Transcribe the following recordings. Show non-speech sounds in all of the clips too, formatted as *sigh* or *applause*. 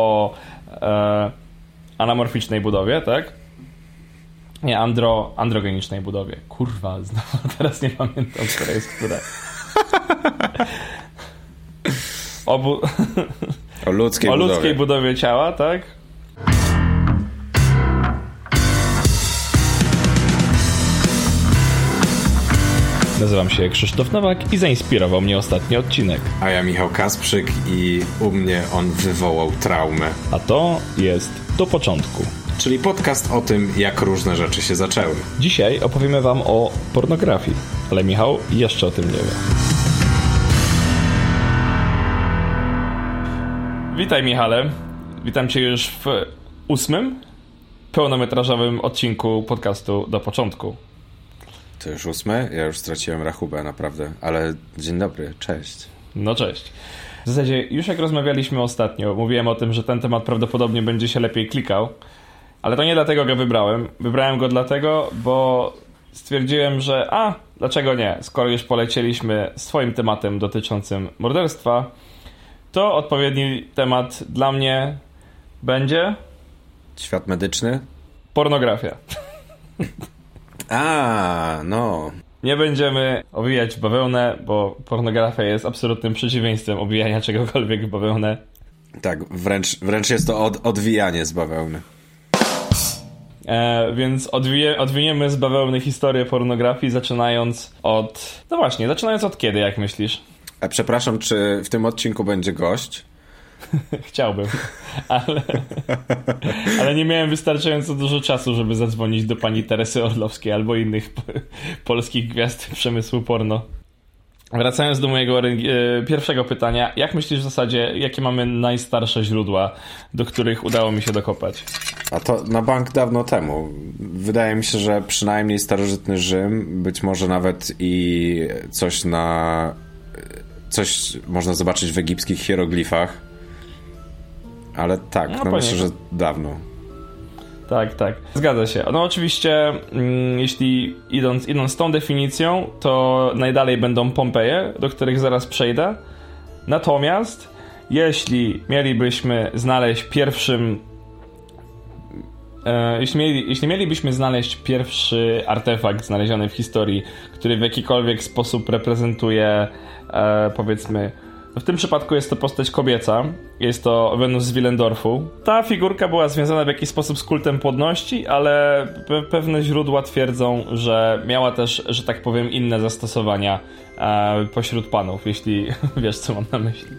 o e, anamorficznej budowie, tak? Nie, andro, androgenicznej budowie. Kurwa, *laughs* znowu teraz nie pamiętam, która jest która. *laughs* O, bu- O ludzkiej *laughs* o budowie. ludzkiej budowie ciała, tak? Nazywam się Krzysztof Nowak i zainspirował mnie ostatni odcinek. A ja Michał Kasprzyk i u mnie on wywołał traumę. A to jest do początku. Czyli podcast o tym, jak różne rzeczy się zaczęły. Dzisiaj opowiemy wam o pornografii, ale Michał jeszcze o tym nie wie. Witaj Michale. Witam cię już w ósmym pełnometrażowym odcinku podcastu do początku. To już ósme? Ja już straciłem rachubę, naprawdę. Ale dzień dobry, cześć. No cześć. W zasadzie już jak rozmawialiśmy ostatnio, mówiłem o tym, że ten temat prawdopodobnie będzie się lepiej klikał, ale to nie dlatego go wybrałem. Wybrałem go dlatego, bo stwierdziłem, że a, dlaczego nie? Skoro już polecieliśmy swoim tematem dotyczącym morderstwa, to odpowiedni temat dla mnie będzie Świat medyczny? pornografia. A, no. Nie będziemy owijać bawełnę, bo pornografia jest absolutnym przeciwieństwem owijania czegokolwiek w bawełnę. Tak, wręcz, wręcz jest to od, odwijanie z bawełny. E, więc odwiję, odwiniemy z bawełny historię pornografii, zaczynając od. No właśnie, zaczynając od kiedy, jak myślisz? A przepraszam, czy w tym odcinku będzie gość? *laughs* Chciałbym, ale, ale nie miałem wystarczająco dużo czasu, żeby zadzwonić do pani Teresy Orlowskiej albo innych polskich gwiazd przemysłu porno. Wracając do mojego e, pierwszego pytania, jak myślisz w zasadzie, jakie mamy najstarsze źródła, do których udało mi się dokopać? A to na bank dawno temu. Wydaje mi się, że przynajmniej starożytny Rzym, być może nawet i coś na. Coś można zobaczyć w egipskich hieroglifach. Ale tak, No, no, myślę, że dawno. Tak, tak. Zgadza się. No oczywiście, mm, jeśli idąc, idąc tą definicją, to najdalej będą Pompeje, do których zaraz przejdę. Natomiast, jeśli mielibyśmy znaleźć pierwszym. E, jeśli, mieli, jeśli mielibyśmy znaleźć pierwszy artefakt znaleziony w historii, który w jakikolwiek sposób reprezentuje, e, powiedzmy, w tym przypadku jest to postać kobieca, jest to Wenus z Willendorfu. Ta figurka była związana w jakiś sposób z kultem płodności, ale pe pewne źródła twierdzą, że miała też, że tak powiem, inne zastosowania e, pośród panów, jeśli *laughs* wiesz, co mam na myśli.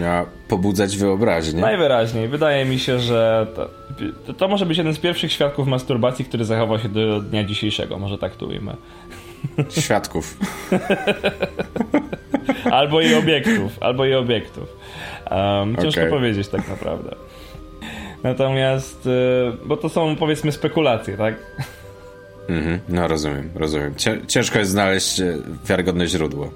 Miała pobudzać wyobraźnię. Najwyraźniej. Wydaje mi się, że to, to, to może być jeden z pierwszych świadków masturbacji, który zachował się do dnia dzisiejszego. Może tak tu ujmę. Świadków. *laughs* Albo i obiektów, albo i obiektów. Um, ciężko Okej. powiedzieć tak naprawdę. Natomiast, y, bo to są powiedzmy spekulacje, tak? Mhm, no rozumiem, rozumiem. Cię- Ciężko jest znaleźć e, wiarygodne źródło.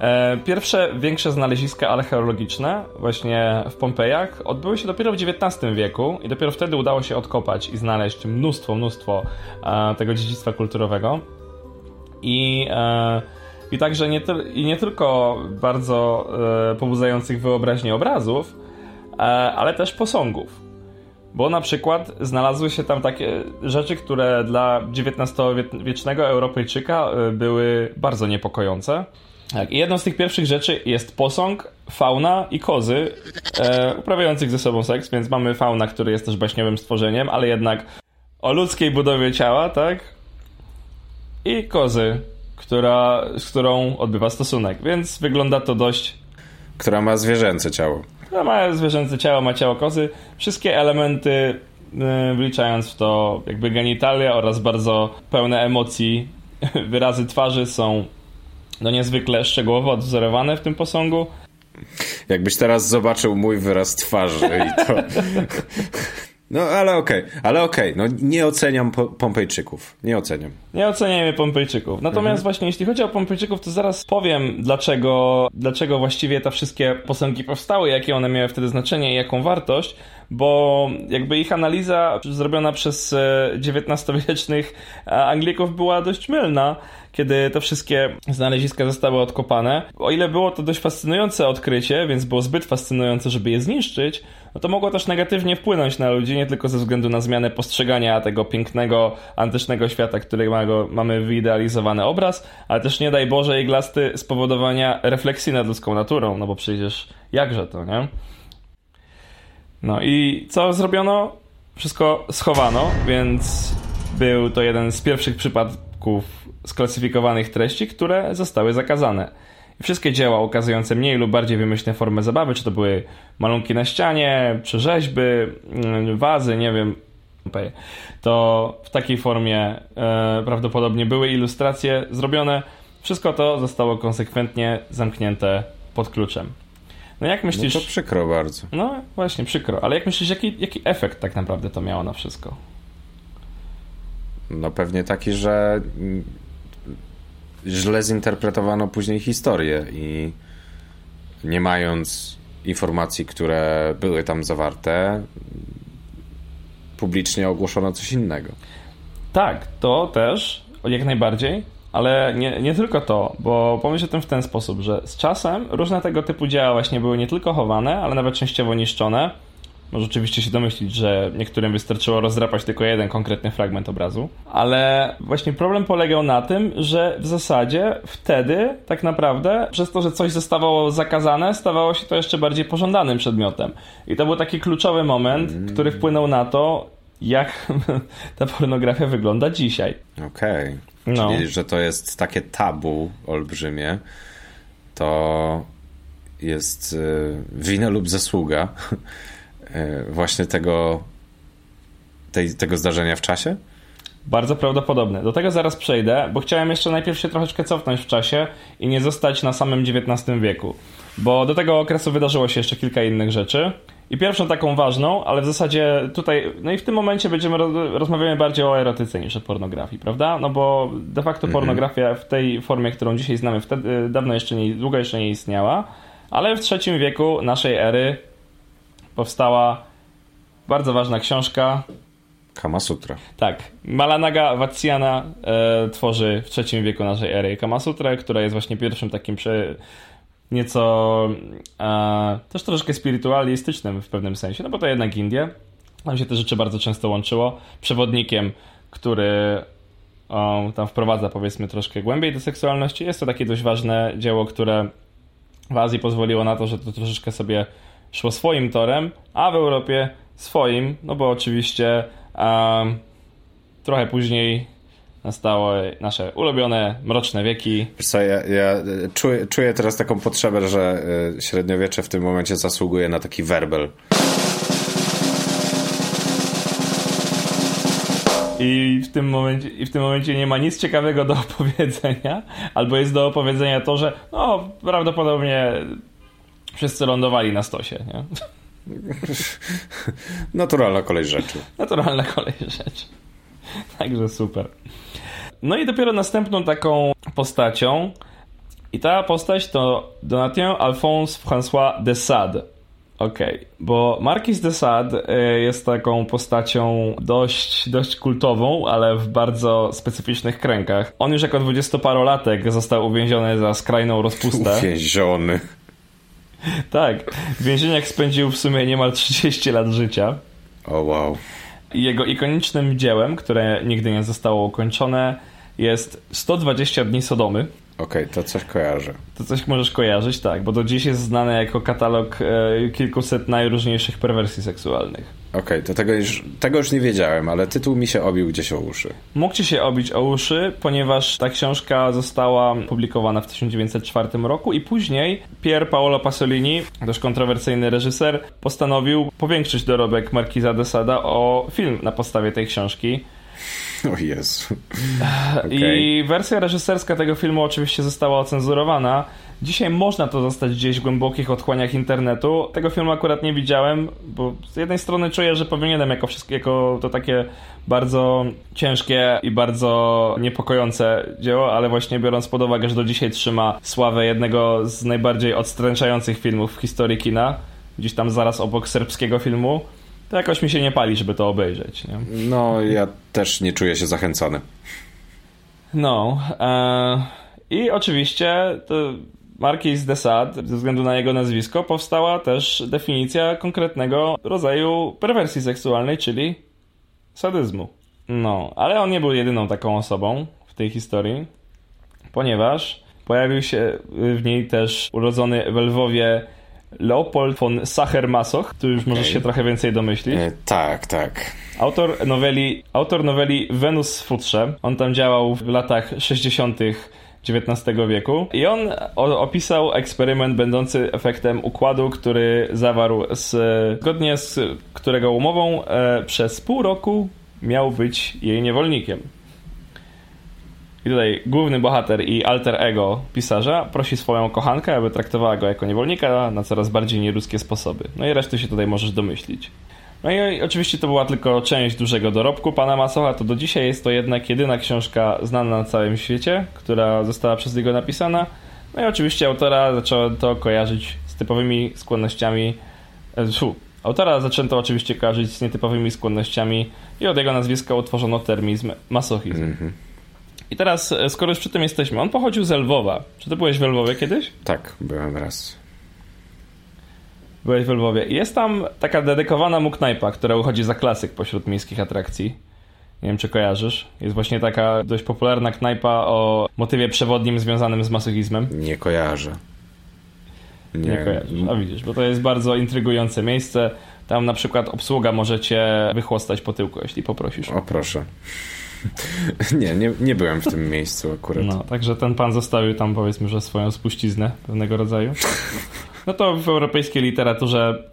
E, Pierwsze większe znaleziska archeologiczne właśnie w Pompejach odbyły się dopiero w XIX wieku i dopiero wtedy udało się odkopać i znaleźć mnóstwo, mnóstwo e, tego dziedzictwa kulturowego. I, e, i także nie, i nie tylko bardzo e, pobudzających wyobraźnię obrazów, e, ale też posągów. Bo na przykład znalazły się tam takie rzeczy, które dla XIX-wiecznego Europejczyka były bardzo niepokojące. Tak, i jedną z tych pierwszych rzeczy jest posąg, fauna i kozy e, uprawiających ze sobą seks, więc mamy fauna, który jest też baśniowym stworzeniem, ale jednak o ludzkiej budowie ciała, tak? I kozy, która, z którą odbywa stosunek, więc wygląda to dość Która ma zwierzęce ciało. no, ma zwierzęce ciało, ma ciało kozy. Wszystkie elementy, yy, wliczając w to jakby genitalia oraz bardzo pełne emocji, *laughs* wyrazy twarzy są no niezwykle szczegółowo odwzorowane w tym posągu. Jakbyś teraz zobaczył mój wyraz twarzy i to... *laughs* No ale okej, ale okej, no nie oceniam po Pompejczyków, nie oceniam. Nie oceniajmy Pompejczyków. Natomiast właśnie jeśli chodzi o Pompejczyków, to zaraz powiem, dlaczego, dlaczego właściwie te wszystkie posągi powstały, jakie one miały wtedy znaczenie i jaką wartość, bo jakby ich analiza zrobiona przez e, XIX-wiecznych e, Anglików była dość mylna, kiedy te wszystkie znaleziska zostały odkopane. O ile było to dość fascynujące odkrycie, więc było zbyt fascynujące, żeby je zniszczyć, no to mogło też negatywnie wpłynąć na ludzi, nie tylko ze względu na zmianę postrzegania tego pięknego, antycznego świata, którego mamy wyidealizowany obraz, ale też nie daj Boże iglasty spowodowania refleksji nad ludzką naturą, no bo przecież jakże to, nie? No i co zrobiono? Wszystko schowano, więc był to jeden z pierwszych przypadków sklasyfikowanych treści, które zostały zakazane. Wszystkie dzieła ukazujące mniej lub bardziej wymyślne formy zabawy, czy to były malunki na ścianie, czy rzeźby, mm, wazy, nie wiem, to w takiej formie e, prawdopodobnie były ilustracje zrobione. Wszystko to zostało konsekwentnie zamknięte pod kluczem. No jak myślisz... No to przykro bardzo. No właśnie, przykro. Ale jak myślisz, jaki, jaki efekt tak naprawdę to miało na wszystko? No pewnie taki, że źle zinterpretowano później historię i nie mając informacji, które były tam zawarte, publicznie ogłoszono coś innego. Tak, to też, jak najbardziej, ale nie, nie tylko to, bo pomyśl o tym w ten sposób, że z czasem różne tego typu dzieła właśnie były nie tylko chowane, ale nawet częściowo niszczone może oczywiście się domyślić, że niektórym wystarczyło rozdrapać tylko jeden konkretny fragment obrazu, ale właśnie problem polegał na tym, że w zasadzie wtedy tak naprawdę przez to, że coś zostawało zakazane, stawało się to jeszcze bardziej pożądanym przedmiotem. I to był taki kluczowy moment, mm. który wpłynął na to, jak *laughs* ta pornografia wygląda dzisiaj. Okej. Okay. No. Czyli, że to jest takie tabu olbrzymie, to jest y, wina lub zasługa *laughs* właśnie tego, tej, tego zdarzenia w czasie? Bardzo prawdopodobne. Do tego zaraz przejdę, bo chciałem jeszcze najpierw się troszeczkę cofnąć w czasie i nie zostać na samym XIX wieku, bo do tego okresu wydarzyło się jeszcze kilka innych rzeczy. I pierwszą taką ważną, ale w zasadzie tutaj, no i w tym momencie będziemy rozmawiamy bardziej o erotyce niż o pornografii, prawda? No bo de facto mhm. pornografia w tej formie, którą dzisiaj znamy, wtedy dawno jeszcze nie, długo jeszcze nie istniała, ale w trzecim wieku naszej ery powstała bardzo ważna książka. Kama Sutra. Tak. Malanaga Vatsiana e, tworzy w trzecim wieku naszej ery Kama Sutra, która jest właśnie pierwszym takim prze, nieco e, też troszkę spirytualistycznym w pewnym sensie, no bo to jednak Indie. Tam się te rzeczy bardzo często łączyło. Przewodnikiem, który o, tam wprowadza powiedzmy troszkę głębiej do seksualności. Jest to takie dość ważne dzieło, które w Azji pozwoliło na to, że to troszeczkę sobie szło swoim torem, a w Europie swoim, no bo oczywiście um, trochę później nastały nasze ulubione, mroczne wieki. Co, ja, ja czuję, czuję, teraz taką potrzebę, że e, średniowiecze w tym momencie zasługuje na taki werbel. I w, tym momencie, I w tym momencie nie ma nic ciekawego do *laughs* opowiedzenia, albo jest do opowiedzenia to, że no, prawdopodobnie wszyscy lądowali na stosie, nie? *laughs* Naturalna kolej rzeczy. Naturalna kolej rzeczy. Także super. No i dopiero następną taką postacią i ta postać to Donatien Alphonse François de Sade. Okej, okay. bo Marquis de Sade y, jest taką postacią dość, dość kultową, ale w bardzo specyficznych kręgach. On już jako dwudziestoparolatek został uwięziony za skrajną rozpustę. Uwięziony. *laughs* tak. W więzieniach spędził w sumie niemal 30 lat życia. O oh, wow. Jego ikonicznym dziełem, które nigdy nie zostało ukończone, jest 120 dni Sodomy. Okej, okay, to coś kojarzę. To coś możesz kojarzyć, tak, bo do dziś jest znane jako katalog e, kilkuset najróżniejszych perwersji seksualnych. Okej, okay, to tego już, tego już nie wiedziałem, ale tytuł mi się obił gdzieś o uszy. Mógł ci się obić o uszy, ponieważ ta książka została publikowana w 1904 roku i później Pier Paolo Pasolini, dość kontrowersyjny reżyser, postanowił powiększyć dorobek Markiza de Sada o film na podstawie tej książki. *laughs* O Jezu. Okay. I wersja reżyserska tego filmu oczywiście została ocenzurowana. Dzisiaj można to zostać gdzieś w głębokich otchłaniach internetu. Tego filmu akurat nie widziałem, bo z jednej strony czuję, że powinienem jako, wszystko, jako to takie bardzo ciężkie i bardzo niepokojące dzieło, ale właśnie biorąc pod uwagę, że do dzisiaj trzyma sławę jednego z najbardziej odstręczających filmów w historii kina, gdzieś tam zaraz obok serbskiego filmu, to jakoś mi się nie pali, żeby to obejrzeć. Nie? No, ja też nie czuję się zachęcony. No. E, I oczywiście to Marquis de Sade, ze względu na jego nazwisko, powstała też definicja konkretnego rodzaju perwersji seksualnej, czyli sadyzmu. No, ale on nie był jedyną taką osobą w tej historii, ponieważ pojawił się w niej też urodzony w Lwowie Leopold von Sacher-Masoch, tu już okay. możesz się trochę więcej domyślić. E, tak, tak. Autor noweli, autor noweli Wenus w futrze. On tam działał w latach 60. XIX wieku i on opisał eksperyment będący efektem układu, który zawarł z, zgodnie z którego umową e, przez pół roku miał być jej niewolnikiem. I tutaj główny bohater i alter ego pisarza prosi swoją kochankę, aby traktowała go jako niewolnika na coraz bardziej nieludzkie sposoby. No i resztę się tutaj możesz domyślić. No i oczywiście to była tylko część dużego dorobku pana Masocha, to do dzisiaj jest to jednak jedyna książka znana na całym świecie, która została przez niego napisana. No i oczywiście autora zaczęło to kojarzyć z typowymi skłonnościami. Fu, autora zaczęto oczywiście kojarzyć z nietypowymi skłonnościami i od jego nazwiska utworzono termizm masochizm. Mm -hmm. I teraz, e, skoro już przy tym jesteśmy, on pochodził z Lwowa. Czy to byłeś w Lwowie kiedyś? Tak, byłem raz. Byłeś w Lwowie. Jest tam taka dedykowana mu knajpa, która uchodzi za klasyk pośród miejskich atrakcji. Nie wiem, czy kojarzysz. Jest właśnie taka dość popularna knajpa o motywie przewodnim związanym z masochizmem. Nie kojarzę. Nie, nie kojarzysz. A widzisz, bo to jest bardzo intrygujące miejsce. Tam na przykład obsługa możecie wychłostać po tyłku, jeśli poprosisz. O proszę. *laughs* nie, nie, nie byłem w tym miejscu akurat. No, także ten pan zostawił tam powiedzmy, że swoją spuściznę pewnego rodzaju. No to w europejskiej literaturze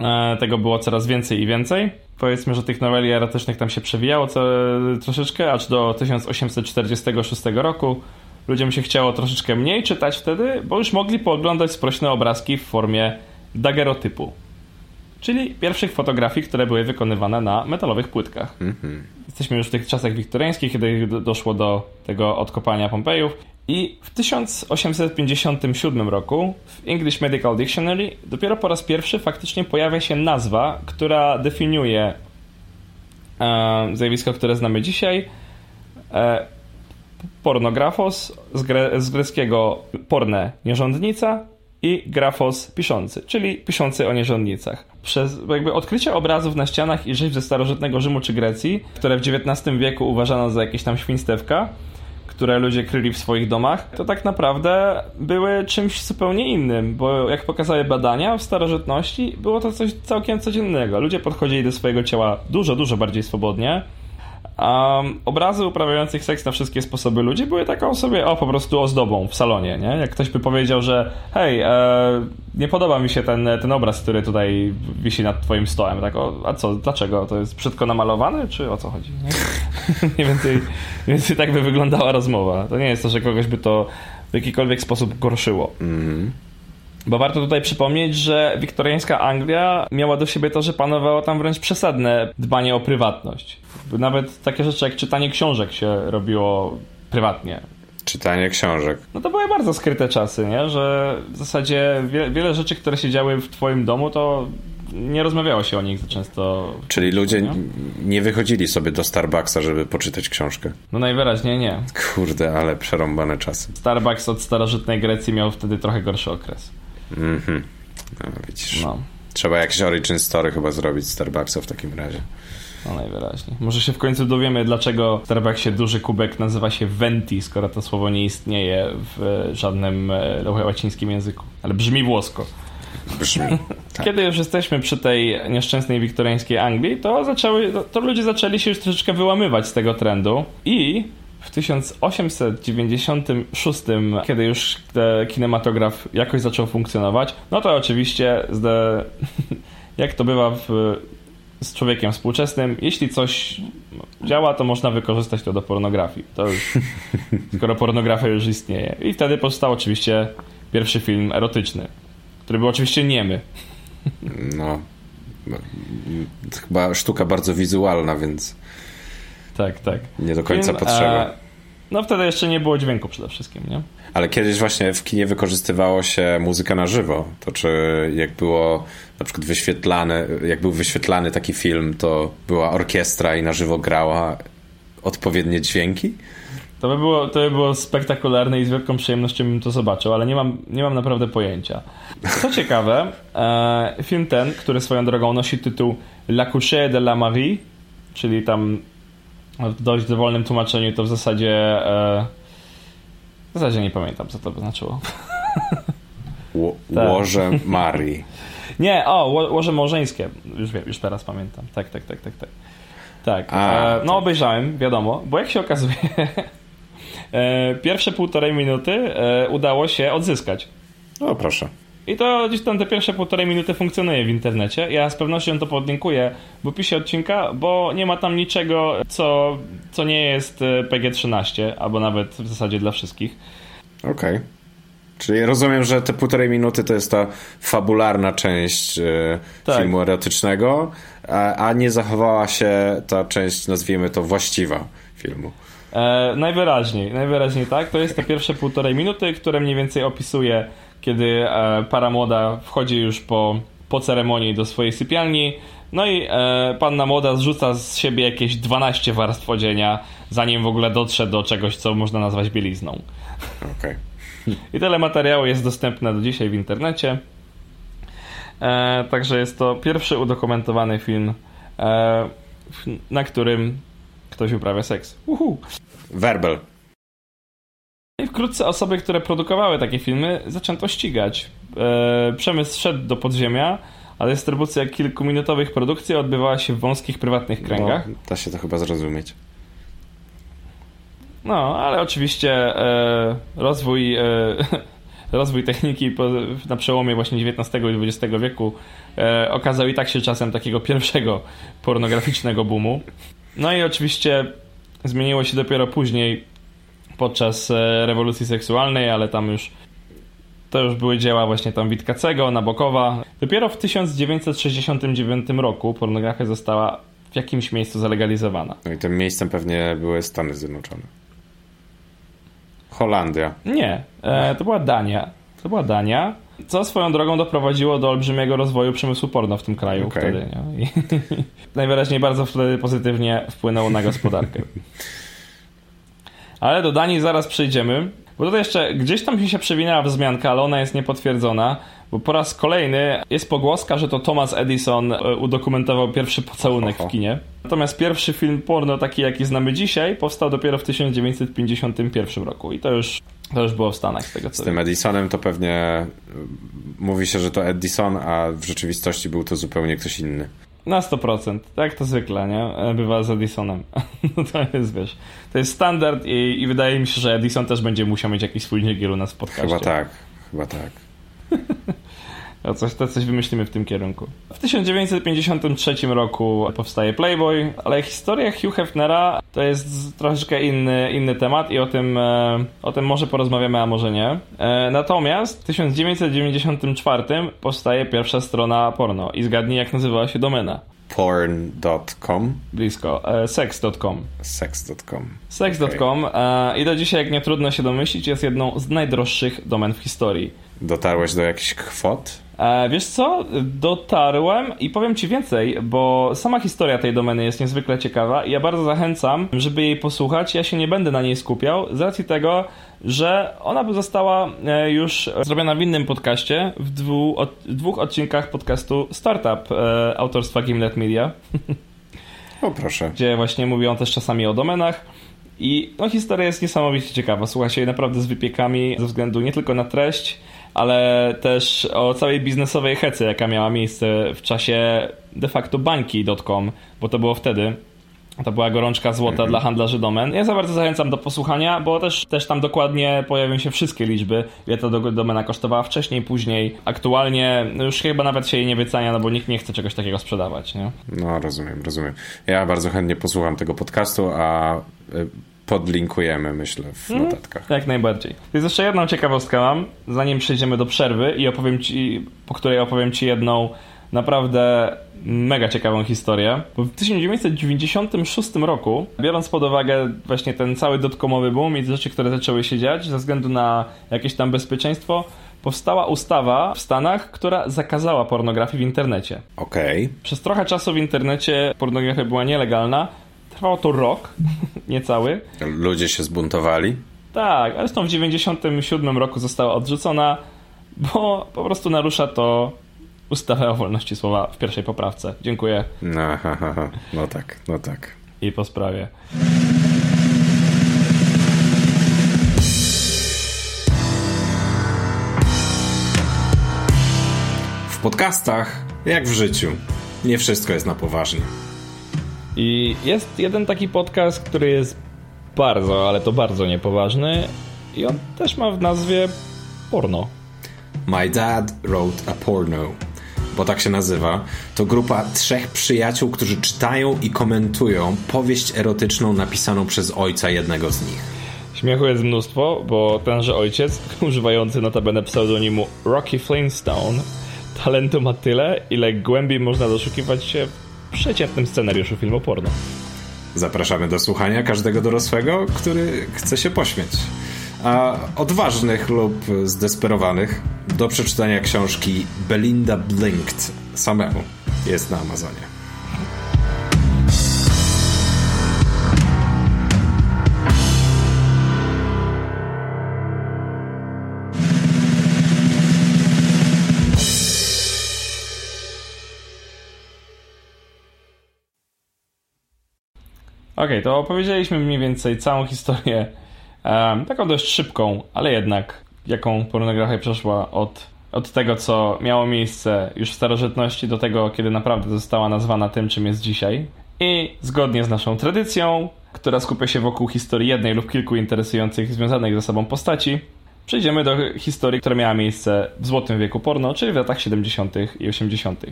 e, tego było coraz więcej i więcej. Powiedzmy, że tych noweli erotycznych tam się przewijało co, troszeczkę, aż do 1846 roku. Ludziom się chciało troszeczkę mniej czytać wtedy, bo już mogli pooglądać sprośne obrazki w formie dagerotypu. Czyli pierwszych fotografii, które były wykonywane na metalowych płytkach. -hmm. Jesteśmy już w tych czasach wiktoriańskich, kiedy doszło do tego odkopania Pompejów. I w 1857 roku w English Medical Dictionary dopiero po raz pierwszy faktycznie pojawia się nazwa, która definiuje e, zjawisko, które znamy dzisiaj. E, pornografos z, gre, z greckiego porne nierządnica i grafos piszący, czyli piszący o nierządnicach. Przez jakby odkrycie obrazów na ścianach i rzeźb ze starożytnego Rzymu czy Grecji, które w XIX wieku uważano za jakieś tam świństewka, które ludzie kryli w swoich domach, to tak naprawdę były czymś zupełnie innym, bo jak pokazały badania w starożytności, było to coś całkiem codziennego. Ludzie podchodzili do swojego ciała dużo, dużo bardziej swobodnie. Um, obrazy uprawiających seks na wszystkie sposoby ludzi były taką sobie, o, po prostu ozdobą w salonie, nie? Jak ktoś by powiedział, że hej, e, nie podoba mi się ten, ten obraz, który tutaj wisi nad twoim stołem, tak, o, a co, dlaczego? To jest brzydko namalowany, czy o co chodzi? Nie? *laughs* mniej, więcej, mniej więcej tak by wyglądała rozmowa. To nie jest to, że kogoś by to w jakikolwiek sposób gorszyło. Mm. Bo warto tutaj przypomnieć, że wiktoriańska Anglia miała do siebie to, że panowało tam wręcz przesadne dbanie o prywatność. Nawet takie rzeczy jak czytanie książek się robiło prywatnie. Czytanie książek. No to były bardzo skryte czasy, nie? Że w zasadzie wie, wiele rzeczy, które się działy w twoim domu, to nie rozmawiało się o nich za często. Czyli ludzie nie? nie wychodzili sobie do Starbucksa, żeby poczytać książkę. No najwyraźniej nie. Kurde, ale przerąbane czasy. Starbucks od starożytnej Grecji miał wtedy trochę gorszy okres. Mhm. No, widzisz. No. Trzeba jakiś origin story chyba zrobić Starbucksa w takim razie. No najwyraźniej. Może się w końcu dowiemy, dlaczego w Starbucksie duży kubek nazywa się venti, skoro to słowo nie istnieje w żadnym e, łacińskim języku. Ale brzmi włosko. Brzmi. *laughs* Tak. Kiedy już jesteśmy przy tej nieszczęsnej wiktoriańskiej Anglii, to, zaczęły, to ludzie zaczęli się już troszeczkę wyłamywać z tego trendu i w 1896, kiedy już kinematograf jakoś zaczął funkcjonować, no to oczywiście, zde, *laughs* jak to bywa w, z człowiekiem współczesnym, jeśli coś działa, to można wykorzystać to do pornografii. To już, *laughs* skoro pornografia już istnieje. I wtedy powstał oczywiście pierwszy film erotyczny, który był oczywiście niemy. No, chyba sztuka bardzo wizualna, więc tak, tak. Nie do końca Film, potrzeba. E, no wtedy jeszcze nie było dźwięku przede wszystkim, nie? Ale kiedyś właśnie w kinie wykorzystywało się muzykę na żywo. To czy jak było na przykład wyświetlany, jak był wyświetlany taki film, to była orkiestra i na żywo grała odpowiednie dźwięki? To by, było, to by było spektakularne i z wielką przyjemnością bym to zobaczył, ale nie mam, nie mam naprawdę pojęcia. Co ciekawe, e, film ten, który swoją drogą nosi tytuł La Couche de la Marie, czyli tam w dość dowolnym tłumaczeniu to w zasadzie e, w zasadzie nie pamiętam, co to by znaczyło. Ło, *laughs* tak. Łoże Marii. nie, o, łoże małżeńskie. Już, już teraz pamiętam. Tak, tak, tak, tak, tak. Tak. A, e, no obejrzałem, wiadomo, bo jak się okazuje, *laughs* e, pierwsze półtorej minuty e, udało się odzyskać. O, proszę. I to gdzieś tam te pierwsze półtorej minuty funkcjonuje w internecie. Ja z pewnością to podlinkuję w opisie odcinka, bo nie ma tam niczego, co, co nie jest e, PG-13, albo nawet w zasadzie dla wszystkich. Okej. Okay. Czyli rozumiem, że te półtorej minuty to jest ta fabularna część e, tak. filmu erotycznego, a, a, nie zachowała się ta część, nazwijmy to, właściwa filmu. E, najwyraźniej, najwyraźniej tak. To jest te pierwsze półtorej minuty, które mniej więcej opisuje kiedy e, para młoda wchodzi już po, po ceremonii do swojej sypialni. No i e, panna młoda zrzuca z siebie jakieś 12 warstw odzienia, zanim w ogóle dotrze do czegoś, co można nazwać bielizną. Okay. I tyle materiału jest dostępne do dzisiaj w internecie. E, także jest to pierwszy udokumentowany film, e, na którym ktoś uprawia seks. Uhu. Werbel. I wkrótce osoby, które produkowały takie filmy, zaczęto ścigać. E, przemysł szedł do podziemia, a dystrybucja kilkuminutowych produkcji odbywała się w wąskich, prywatnych kręgach. No, da się to chyba zrozumieć. No, ale oczywiście e, rozwój, e, *laughs* rozwój techniki po, na przełomie właśnie XIX i XX wieku e, okazał i tak się czasem takiego pierwszego pornograficznego boomu. No i oczywiście zmieniło się dopiero później podczas e, rewolucji seksualnej, ale tam już to już były dzieła właśnie tam Witkacego, Nabokowa. Dopiero w 1969 roku pornografia została w jakimś miejscu zalegalizowana. No i tym miejscem pewnie były Stany Zjednoczone. Holandia. Nie, e, to była Dania. To była Dania, co swoją drogą doprowadziło do olbrzymiego rozwoju przemysłu porno w tym kraju okay. wtedy. I *laughs* najwyraźniej bardzo wtedy pozytywnie wpłynęło na gospodarkę. *laughs* Ale do Danii zaraz przejdziemy. Bo tutaj jeszcze gdzieś tam mi się przewinęła wzmianka, ale ona jest niepotwierdzona, bo po raz kolejny jest pogłoska, że to Thomas Edison e, udokumentował pierwszy pocałunek w kinie. Natomiast pierwszy film porno, taki jaki znamy dzisiaj, powstał dopiero w 1951 roku i to już, to już było w Stanach. Z, tego, co z tym Edisonem to pewnie e, mówi się, że to Edison, a w rzeczywistości był to zupełnie ktoś inny. Na 100%. Tak to zwykle, nie? E, bywa z Edisonem. *laughs* No to jest, wiesz, to jest standard i, i, wydaje mi się, że Edison też będzie musiał mieć jakiś swój niegiel u nas w podcaście. Chyba tak, chyba tak. Coś, to coś wymyślimy w tym kierunku. W 1953 roku powstaje Playboy, ale historia Hugh Hefnera to jest troszeczkę inny, inny temat i o tym, e, o tym może porozmawiamy, a może nie. E, natomiast w 1994 powstaje pierwsza strona porno i zgadnij jak nazywała się domena. Porn.com? Blisko. E, sex.com. Sex.com. Sex.com okay. i do dzisiaj, jak nie trudno się domyślić, jest jedną z najdroższych domen w historii. Dotarłeś do jakichś kwot? E, wiesz co? Dotarłem i powiem ci więcej, bo sama historia tej domeny jest niezwykle ciekawa i ja bardzo zachęcam, żeby jej posłuchać. Ja się nie będę na niej skupiał z racji tego, że ona by została e, już zrobiona w innym podcaście, w dwóch, dwóch odcinkach podcastu Startup e, autorstwa Gimlet Media. *laughs* O proszę. Gdzie właśnie mówią też czasami o domenach. I no, historia jest niesamowicie ciekawa. Słucha się naprawdę z wypiekami ze względu nie tylko na treść, ale też o całej biznesowej hecy, jaka miała miejsce w czasie de facto bańki.com, bo to było wtedy. To była gorączka złota mhm. dla handlarzy domen. Ja za bardzo zachęcam do posłuchania, bo też, też tam dokładnie pojawią się wszystkie liczby, ile ta domena kosztowała wcześniej, później. Aktualnie już chyba nawet się jej nie wycenia, no bo nikt nie chce czegoś takiego sprzedawać. Nie? No, rozumiem, rozumiem. Ja bardzo chętnie posłucham tego podcastu, a y, podlinkujemy, myślę, w hmm? notatkach. Jak najbardziej. Jest jeszcze jedną ciekawostkę mam, zanim przejdziemy do przerwy i opowiem ci, po której opowiem ci jedną naprawdę mega ciekawą historię. Bo w 1996 roku, biorąc pod uwagę właśnie ten cały dotkomowy boom i rzeczy, które zaczęły się dziać ze względu na jakieś tam bezpieczeństwo, powstała ustawa w Stanach, która zakazała pornografii w internecie. Okej. Okay. Przez trochę czasu w internecie pornografia była nielegalna, Trwało to rok, *laughs* niecały. Ludzie się zbuntowali? Tak, ale zresztą w 97 roku została odrzucona, bo po prostu narusza to ustawę o wolności słowa w pierwszej poprawce. Dziękuję. No, ha, ha, ha. no tak, no tak. I po sprawie. W podcastach, jak w życiu, nie wszystko jest na poważnie. I jest jeden taki podcast, który jest bardzo, ale to bardzo niepoważny i on też ma w nazwie porno. My Dad Wrote a Porno, bo tak się nazywa. To grupa trzech przyjaciół, którzy czytają i komentują powieść erotyczną napisaną przez ojca jednego z nich. Śmiechu jest mnóstwo, bo tenże ojciec, *laughs* używający notabene pseudonimu Rocky Flintstone, talentu ma tyle, ile głębiej można doszukiwać się w przeciętnym scenariuszu filmu porno. Zapraszamy do słuchania każdego dorosłego, który chce się pośmiać. A odważnych lub zdesperowanych do przeczytania książki Belinda Blinked samemu jest na Amazonie. Okej, okay, to opowiedzieliśmy mniej więcej całą historię, um, taką dość szybką, ale jednak, jaką pornografia przeszła od, od tego, co miało miejsce już w starożytności, do tego, kiedy naprawdę została nazwana tym, czym jest dzisiaj. I zgodnie z naszą tradycją, która skupia się wokół historii jednej lub kilku interesujących związanych ze sobą postaci, przejdziemy do historii, która miała miejsce w złotym wieku porno, czyli w latach 70. i 80.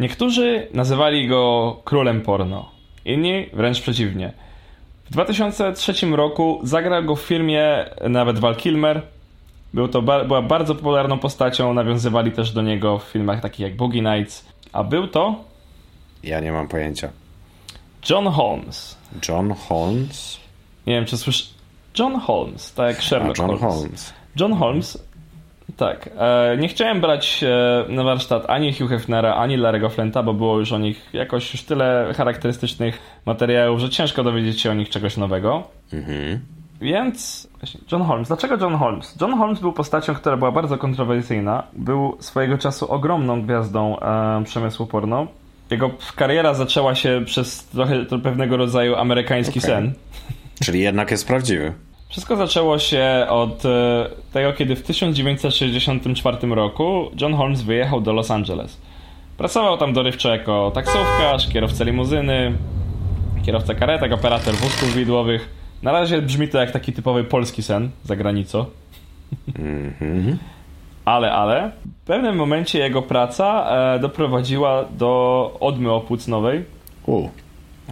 Niektórzy nazywali go królem porno. Inni wręcz przeciwnie. W 2003 roku zagrał go w filmie nawet Val Kilmer. Był to była bardzo popularną postacią, nawiązywali też do niego w filmach takich jak Boogie Nights. A był to... Ja nie mam pojęcia. John Holmes. John Holmes? Nie wiem, czy słysz... John Holmes, tak jak Sherlock A, John Holmes. Holmes. John Holmes tak. E, nie chciałem brać e, na warsztat ani Hugh Hefnera, ani Larry'ego Flenta, bo było już o nich jakoś już tyle charakterystycznych materiałów, że ciężko dowiedzieć się o nich czegoś nowego. Mhm. Więc John Holmes. Dlaczego John Holmes? John Holmes był postacią, która była bardzo kontrowersyjna. Był swojego czasu ogromną gwiazdą e, przemysłu porno. Jego kariera zaczęła się przez trochę pewnego rodzaju amerykański okay. sen. Czyli jednak jest prawdziwy. Wszystko zaczęło się od e, tego, kiedy w 1964 roku John Holmes wyjechał do Los Angeles. Pracował tam dorywczo jako taksówkarz, kierowca limuzyny, kierowca karetek, operator wózków widłowych. Na razie brzmi to jak taki typowy polski sen za granicą. Mm-hmm. *laughs* Ale, ale, w pewnym momencie jego praca e, doprowadziła do odmy opłucnowej. U.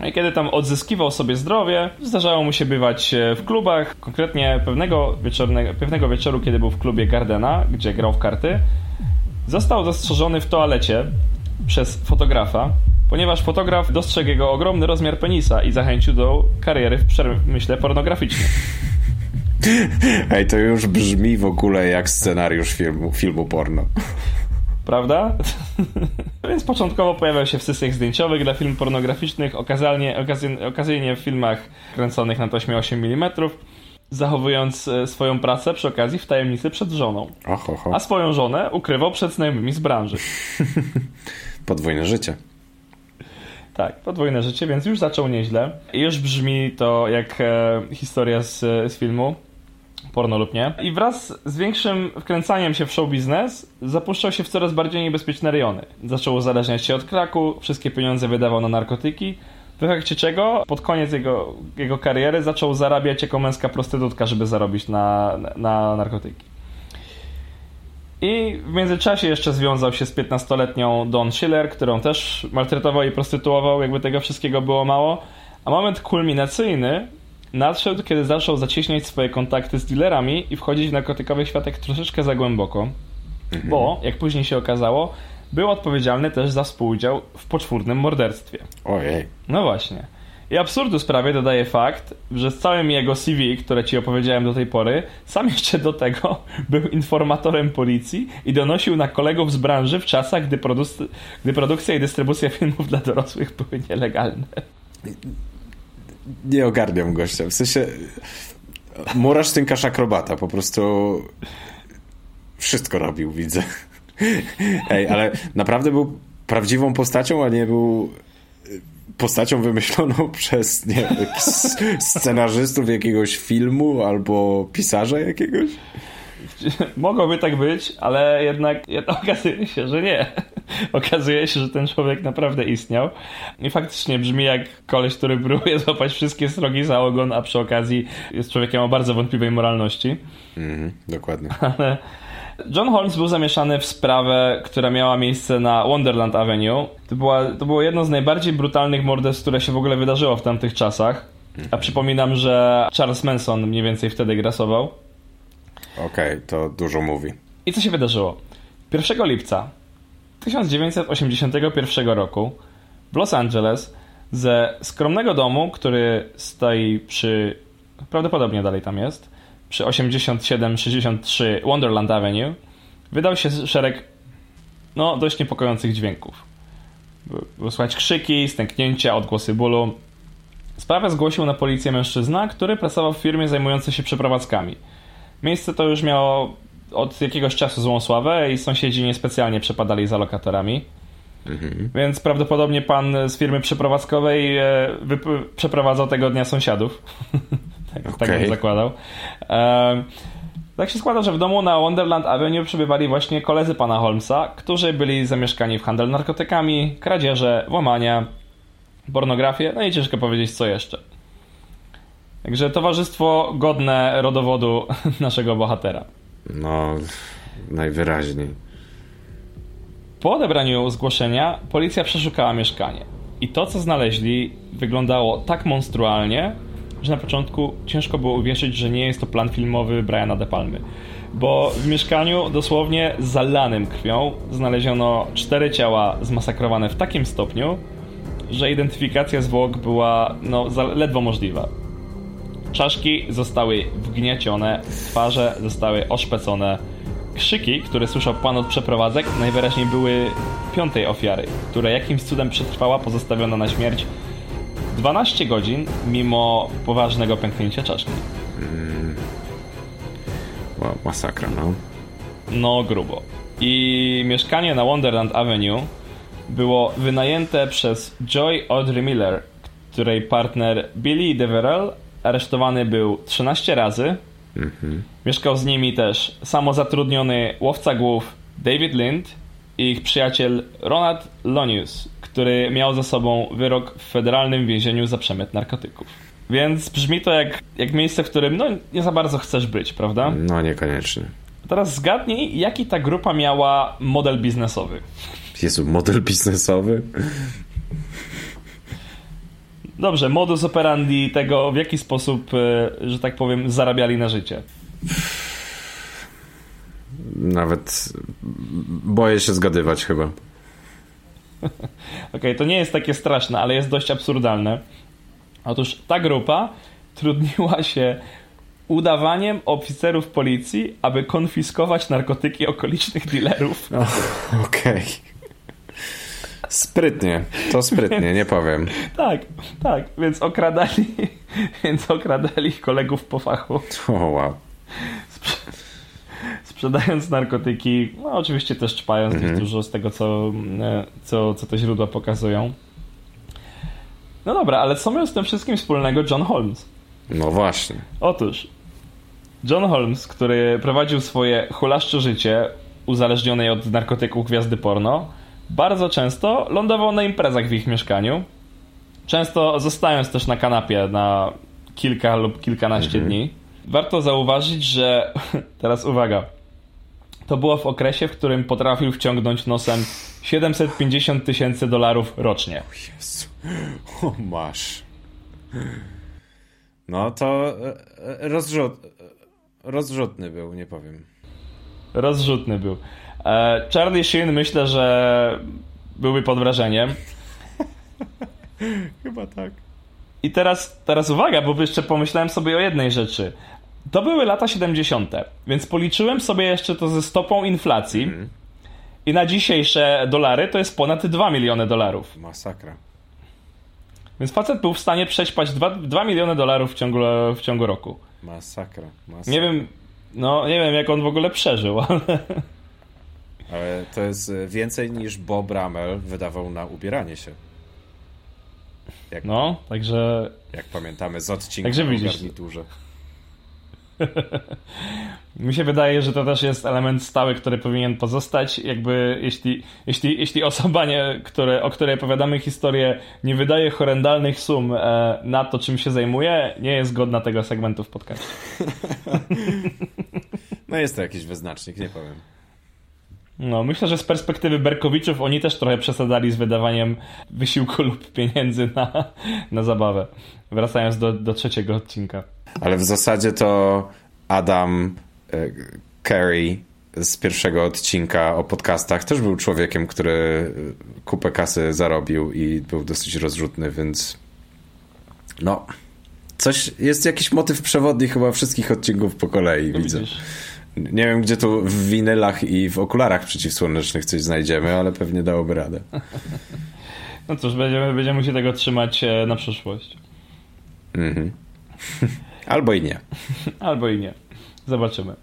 No I kiedy tam odzyskiwał sobie zdrowie, zdarzało mu się bywać e, w klubach. Konkretnie pewnego, pewnego wieczoru, kiedy był w klubie Gardena, gdzie grał w karty, został zastrzeżony w toalecie przez fotografa, ponieważ fotograf dostrzegł jego ogromny rozmiar penisa i zachęcił do kariery w przemyśle pornograficznym. Ej, to już brzmi w ogóle jak scenariusz filmu, filmu porno prawda? *laughs* Więc początkowo pojawiał się w sesjach zdjęciowych dla filmów pornograficznych, okazalnie, okazyjnie, okazyjnie w filmach kręconych na taśmie 8 mm, zachowując e, swoją pracę przy okazji w tajemnicy przed żoną. A swoją żonę ukrywał przed znajomymi z branży. *laughs* Podwójne życie. Tak, podwójne życie, więc już zaczął nieźle. I już brzmi to jak e, historia z, z filmu porno lub nie. I wraz z większym wkręcaniem się w show biznes zapuszczał się w coraz bardziej niebezpieczne rejony. Zaczął uzależniać się od kraku, wszystkie pieniądze wydawał na narkotyki, w efekcie czego pod koniec jego, jego kariery zaczął zarabiać jako męska prostytutka, żeby zarobić na, na narkotyki. I w międzyczasie jeszcze związał się z 15-letnią Dawn Schiller, którą też maltretował i prostytuował, jakby tego wszystkiego było mało. A moment kulminacyjny nadszedł, kiedy zaczął zacieśniać swoje kontakty z dealerami i wchodzić w narkotykowy światek troszeczkę za głęboko, mhm. bo, jak później się okazało, był odpowiedzialny też za współudział w poczwórnym morderstwie. Ojej. No właśnie. I absurdu sprawie dodaje fakt, że z całym jego CV, które ci opowiedziałem do tej pory, sam jeszcze do tego *laughs* był informatorem policji i donosił na kolegów z branży w czasach, gdy, gdy produkcja i dystrybucja filmów dla dorosłych były nielegalne. *laughs* nie ogarniam gościa. W sensie murarz tynkarz akrobata, po prostu wszystko robił, widzę. Ej, ale naprawdę był prawdziwą postacią, a nie był postacią wymyśloną *laughs* przez nie, scenarzystów jakiegoś filmu albo pisarza jakiegoś? *laughs* Mogłoby tak być, ale jednak, jednak *laughs* okazuje się, że nie. *laughs* Okazuje się, że ten człowiek naprawdę istniał. I faktycznie brzmi jak koleś, który próbuje złapać wszystkie srogi za ogon, a przy okazji jest człowiekiem o bardzo wątpliwej moralności. Mhm, dokładnie. Ale John Holmes był zamieszany w sprawę, która miała miejsce na Wonderland Avenue. To, była, to było jedno z najbardziej brutalnych morderstw, które się w ogóle wydarzyło w tamtych czasach. A przypominam, że Charles Manson mniej więcej wtedy grasował. Okej, okay, to dużo mówi. I co się wydarzyło? 1 lipca 1981 roku w Los Angeles ze skromnego domu, który stoi przy. prawdopodobnie dalej tam jest, przy 8763 Wonderland Avenue, wydał się szereg no, dość niepokojących dźwięków. Było słychać krzyki, stęknięcia, odgłosy bólu. Sprawę zgłosił na policję mężczyzna, który pracował w firmie zajmującej się przeprowadzkami. Miejsce to już miało od jakiegoś czasu złą sławę i sąsiedzi niespecjalnie przepadali za lokatorami. Mhm. Więc prawdopodobnie pan z firmy przeprowadzkowej e, przeprowadzał tego dnia sąsiadów. *laughs* tak, okay. tak bym zakładał. E, tak się składa, że w domu na Wonderland Avenue przebywali właśnie koledzy pana Holmesa, którzy byli zamieszkani w handel narkotykami, kradzieże, łamania, pornografię, no i ciężko powiedzieć co jeszcze. Także towarzystwo godne rodowodu *laughs* naszego bohatera. No, najwyraźniej. Po odebraniu zgłoszenia policja przeszukała mieszkanie. I to, co znaleźli, wyglądało tak monstrualnie, że na początku ciężko było uwierzyć, że nie jest to plan filmowy Briana De Palmy. Bo w mieszkaniu dosłownie zalanym krwią znaleziono cztery ciała zmasakrowane w takim stopniu, że identyfikacja zwłok była no, ledwo możliwa. Czaszki zostały wgniecione, twarze zostały oszpecone. Krzyki, które słyszał pan od przeprowadzek, najwyraźniej były piątej ofiary, która jakimś cudem przetrwała pozostawiona na śmierć 12 godzin mimo poważnego pęknięcia czaszki. Mm. Masakra, no. No, grubo. I mieszkanie na Wonderland Avenue było wynajęte przez Joy Audrey Miller, której partner Billy Deverell aresztowany był 13 razy. Mhm. Mieszkał z nimi też samozatrudniony łowca głów David Lind i ich przyjaciel Ronald Lonius, który miał za sobą wyrok w federalnym więzieniu za przemyt narkotyków. Więc brzmi to jak, jak miejsce, w którym no, nie za bardzo chcesz być, prawda? No, niekoniecznie. Teraz zgadnij, jaki ta grupa miała model biznesowy. Jezu, model biznesowy? Dobrze, modus operandi tego, w jaki sposób, e, że tak powiem, zarabiali na życie. Nawet boję się zgadywać chyba. Okej, okay, to nie jest takie straszne, ale jest dość absurdalne. Otóż ta grupa trudniła się udawaniem oficerów policji, aby konfiskować narkotyki okolicznych dealerów. Okej. Okay. Sprytnie, to sprytnie, nie powiem. *laughs* tak, tak, więc okradali, *laughs* więc okradali kolegów po fachu. O, wow. sprzedając narkotyki, no oczywiście też czpając mhm. dużo z tego, co, e, co, co te źródła pokazują. No dobra, ale co miał z tym wszystkim wspólnego John Holmes? No właśnie. Otóż John Holmes, który prowadził swoje hulaszcze życie uzależnionej od narkotyków gwiazdy porno, bardzo często lądował na imprezach w ich mieszkaniu. Często zostając też na kanapie na kilka lub kilkanaście mhm. dni. Warto zauważyć, że *laughs* teraz uwaga. To było w okresie, w którym potrafił wciągnąć nosem 750 tysięcy dolarów rocznie. O Jezu. O, masz. No to e, e, rozrzut, rozrzutny był, nie powiem. Rozrzutny był. E, Charlie Sheen myślę, że byłby pod wrażeniem. *laughs* Chyba tak. I teraz, teraz uwaga, bo jeszcze pomyślałem sobie o jednej rzeczy. To były lata 70., więc policzyłem sobie jeszcze to ze stopą inflacji. Mm. I na dzisiejsze dolary to jest ponad 2 miliony dolarów. Masakra. Więc facet był w stanie przećpać 2, 2 miliony dolarów w ciągu, w ciągu roku. Masakra, masakra. Nie wiem, no nie wiem jak on w ogóle przeżył, ale... Ale to jest więcej niż Bob Ramel wydawał na ubieranie się. Jak, no, także... Jak pamiętamy z odcinka także widzisz, garniturze. *laughs* Mi się wydaje, że to też jest element stały, który powinien pozostać. Jakby jeśli, jeśli, jeśli osoba, nie, które, o której opowiadamy historię, nie wydaje horrendalnych sum e, na to, czym się zajmuje, nie jest godna tego segmentu w podcaście. *laughs* *laughs* no jest to jakiś wyznacznik, nie powiem. No, myślę, że z perspektywy Berkowiczów oni też trochę przesadzali z wydawaniem wysiłku lub pieniędzy na, na zabawę. Wracając do, do trzeciego odcinka. Ale w zasadzie to Adam e, Carey z pierwszego odcinka o podcastach też był człowiekiem, który kupę kasy zarobił i był dosyć rozrzutny, więc no coś, jest jakiś motyw przewodni chyba wszystkich odcinków po kolei, no widzę. Widzisz. Nie wiem, gdzie tu w winylach i w okularach przeciwsłonecznych coś znajdziemy, ale pewnie dałoby radę. No cóż, będziemy, będziemy się tego trzymać e, na przyszłość. Mhm. *laughs* Albo i nie. Albo i nie. Zobaczymy.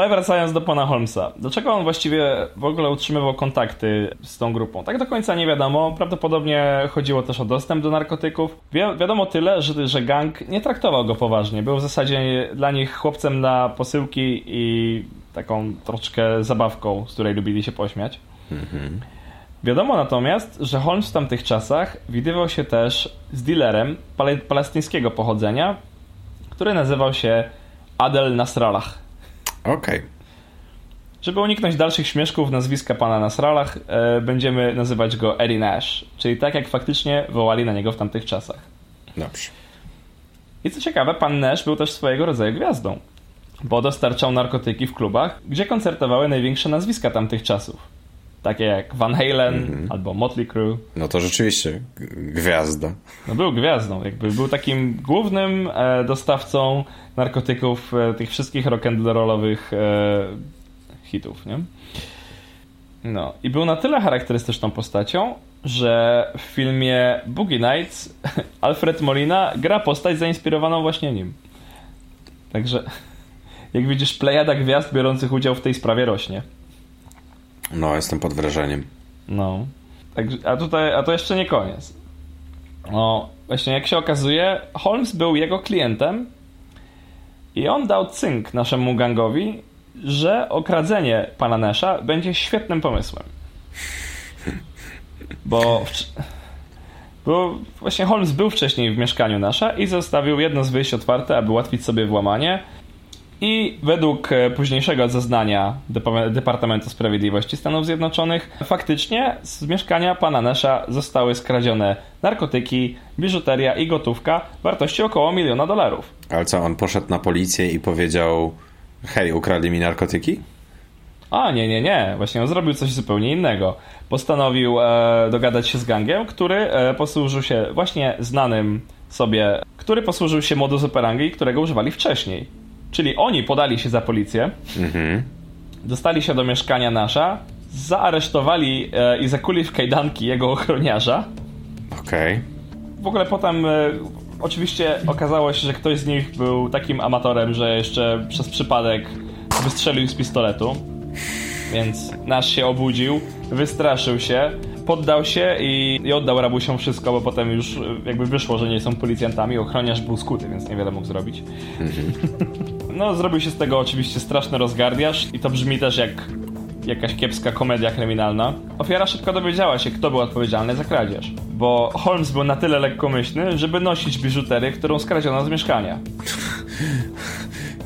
Ale wracając do pana Holmesa. Dlaczego on właściwie w ogóle utrzymywał kontakty z tą grupą? Tak do końca nie wiadomo. Prawdopodobnie chodziło też o dostęp do narkotyków. Wi wiadomo tyle, że, że gang nie traktował go poważnie. Był w zasadzie dla nich chłopcem na posyłki i taką troszkę zabawką, z której lubili się pośmiać. Mhm. Wiadomo natomiast, że Holmes w tamtych czasach widywał się też z dealerem pale palestyńskiego pochodzenia, który nazywał się Adel Nasrallah. Okej. Okay. Żeby uniknąć dalszych śmieszków nazwiska pana Nasrallah, e, będziemy nazywać go Eddie Nash, czyli tak jak faktycznie wołali na niego w tamtych czasach. Dobrze. I co ciekawe, pan Nash był też swojego rodzaju gwiazdą, bo dostarczał narkotyki w klubach, gdzie koncertowały największe nazwiska tamtych czasów takie jak Van Halen mm -hmm. albo Motley Crue. No to rzeczywiście gwiazda. No był gwiazdą, jakby był takim głównym e, dostawcą narkotyków e, tych wszystkich rock'n'rollowych e, hitów, nie? No i był na tyle charakterystyczną postacią, że w filmie Boogie Nights *laughs* Alfred Molina gra postać zainspirowaną właśnie nim. Także *laughs* jak widzisz, plejada gwiazd biorących udział w tej sprawie rośnie. No, jestem pod wrażeniem. No. A tutaj, a to jeszcze nie koniec. No, właśnie jak się okazuje, Holmes był jego klientem i on dał cynk naszemu gangowi, że okradzenie pana Nesha będzie świetnym pomysłem. Bo, bo właśnie Holmes był wcześniej w mieszkaniu Nasza i zostawił jedno z wyjść otwarte, aby ułatwić sobie włamanie i według e, późniejszego zeznania Departamentu Sprawiedliwości Stanów Zjednoczonych, faktycznie z mieszkania pana Nesha zostały skradzione narkotyki, biżuteria i gotówka wartości około miliona dolarów. Ale co, on poszedł na policję i powiedział: Hej, ukradli mi narkotyki? A, nie, nie, nie. Właśnie on zrobił coś zupełnie innego. Postanowił e, dogadać się z gangiem, który e, posłużył się właśnie znanym sobie, który posłużył się modus operandi, którego używali wcześniej. Czyli oni podali się za policję, mhm. dostali się do mieszkania nasza, zaaresztowali e, i zakuli w kajdanki jego ochroniarza. Okej. Okay. W ogóle potem e, oczywiście okazało się, że ktoś z nich był takim amatorem, że jeszcze przez przypadek wystrzelił z pistoletu. Więc nasz się obudził, wystraszył się, poddał się i, i oddał rabusiom wszystko, bo potem już e, jakby wyszło, że nie są policjantami. Ochroniarz był skuty, więc niewiele mógł zrobić. Mhm. *laughs* No, zrobił się z tego oczywiście straszny rozgardiasz i to brzmi też jak jakaś kiepska komedia kryminalna. Ofiara szybko dowiedziała się, kto był odpowiedzialny za kradzież, bo Holmes był na tyle lekkomyślny, żeby nosić biżuterię, którą skradziono z mieszkania.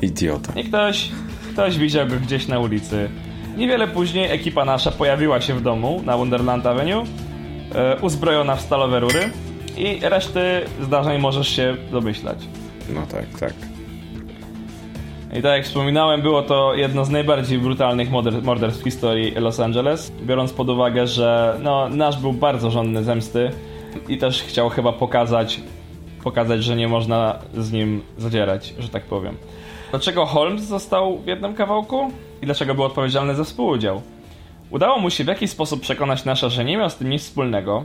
Idiota. I ktoś, ktoś widział go gdzieś na ulicy. Niewiele później ekipa nasza pojawiła się w domu na Wonderland Avenue, e, uzbrojona w stalowe rury i reszty zdarzeń możesz się domyślać. No tak, tak. I tak jak wspominałem, było to jedno z najbardziej brutalnych morderstw w historii Los Angeles, biorąc pod uwagę, że no, nasz był bardzo żądny zemsty i też chciał chyba pokazać, pokazać, że nie można z nim zadzierać, że tak powiem. Dlaczego Holmes został w jednym kawałku i dlaczego był odpowiedzialny za współudział? Udało mu się w jakiś sposób przekonać nasza, że nie miał z tym nic wspólnego,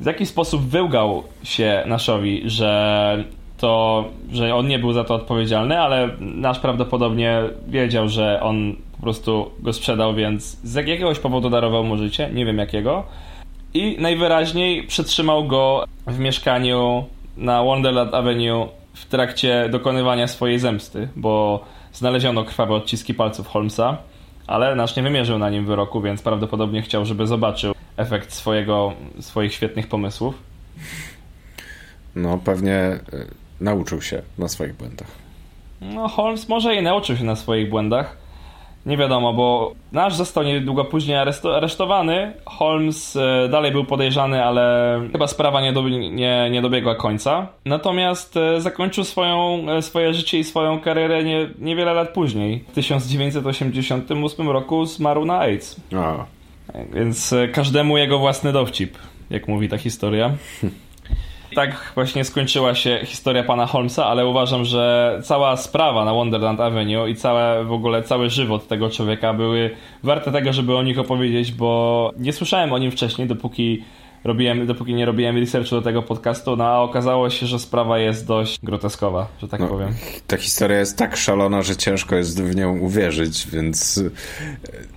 w jaki sposób wyłgał się Naszowi, że to, że on nie był za to odpowiedzialny, ale nasz prawdopodobnie wiedział, że on po prostu go sprzedał, więc z jakiegoś powodu darował mu życie, nie wiem jakiego. I najwyraźniej przetrzymał go w mieszkaniu na Wonderland Avenue w trakcie dokonywania swojej zemsty, bo znaleziono krwawe odciski palców Holmesa, ale nasz nie wymierzył na nim wyroku, więc prawdopodobnie chciał, żeby zobaczył efekt swojego, swoich świetnych pomysłów. No, pewnie nauczył się na swoich błędach. No, Holmes może i nauczył się na swoich błędach. Nie wiadomo, bo nasz został niedługo później aresztowany. Holmes e, dalej był podejrzany, ale chyba sprawa nie, do, nie, nie dobiegła końca. Natomiast e, zakończył swoją, e, swoje życie i swoją karierę nie, niewiele lat później. W 1988 roku zmarł na AIDS. A. Więc każdemu jego własny dowcip, jak mówi ta historia. *laughs* tak właśnie skończyła się historia pana Holmesa, ale uważam, że cała sprawa na Wonderland Avenue i całe, w ogóle cały żywot tego człowieka były warte tego, żeby o nich opowiedzieć, bo nie słyszałem o nim wcześniej, dopóki robiłem, dopóki nie robiłem researchu do tego podcastu, no a okazało się, że sprawa jest dość groteskowa, że tak no, powiem. Ta historia jest tak szalona, że ciężko jest w nią uwierzyć, więc e,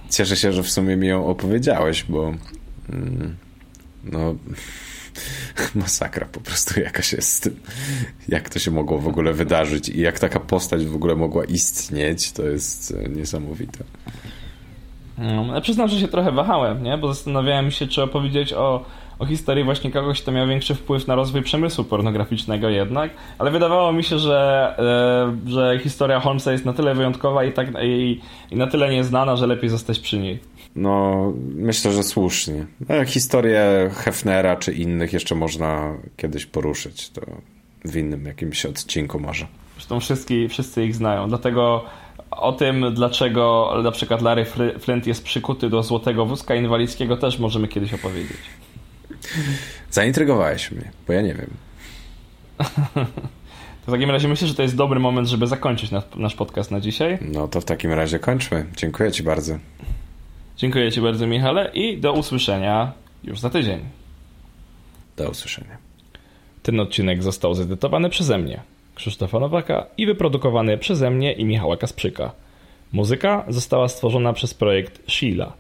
cieszę się, że w sumie mi ją opowiedziałeś, bo mm, no masakra po prostu jakaś jest. Jak to się mogło w ogóle wydarzyć i jak taka postać w ogóle mogła istnieć, to jest e, niesamowite. No, przyznam, że się trochę wahałem, nie? bo zastanawiałem się, czy opowiedzieć o, o historii właśnie kogoś, kto miał większy wpływ na rozwój przemysłu pornograficznego jednak, ale wydawało mi się, że, e, że historia Holmesa jest na tyle wyjątkowa i, tak, i, i na tyle nieznana, że lepiej zostać przy niej. No, myślę, że słusznie. No, historię Hefnera czy innych jeszcze można kiedyś poruszyć. To w innym jakimś odcinku może. Zresztą wszyscy, wszyscy ich znają. Dlatego o tym, dlaczego na przykład Larry Flint jest przykuty do złotego wózka inwalidzkiego też możemy kiedyś opowiedzieć. Zaintrygowałeś mnie, bo ja nie wiem. *laughs* To w takim razie myślę, że to jest dobry moment, żeby zakończyć nasz podcast na dzisiaj. No to w takim razie kończmy. Dziękuję Ci bardzo. Dziękuję Ci bardzo, Michale, i do usłyszenia już za tydzień. Do usłyszenia. Ten odcinek został zedytowany przeze mnie, Krzysztofa Nowaka, i wyprodukowany przeze mnie i Michała Kasprzyka. Muzyka została stworzona przez projekt Sheila.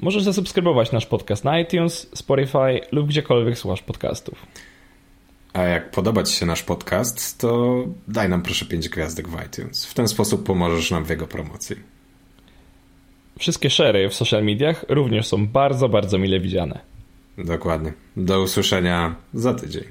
Możesz zasubskrybować nasz podcast na iTunes, Spotify lub gdziekolwiek słuchasz podcastów. A jak podoba Ci się nasz podcast, to daj nam proszę 5 gwiazdek w iTunes. W ten sposób pomożesz nam w jego promocji. Wszystkie szery w social mediach również są bardzo, bardzo mile widziane. Dokładnie. Do usłyszenia za tydzień.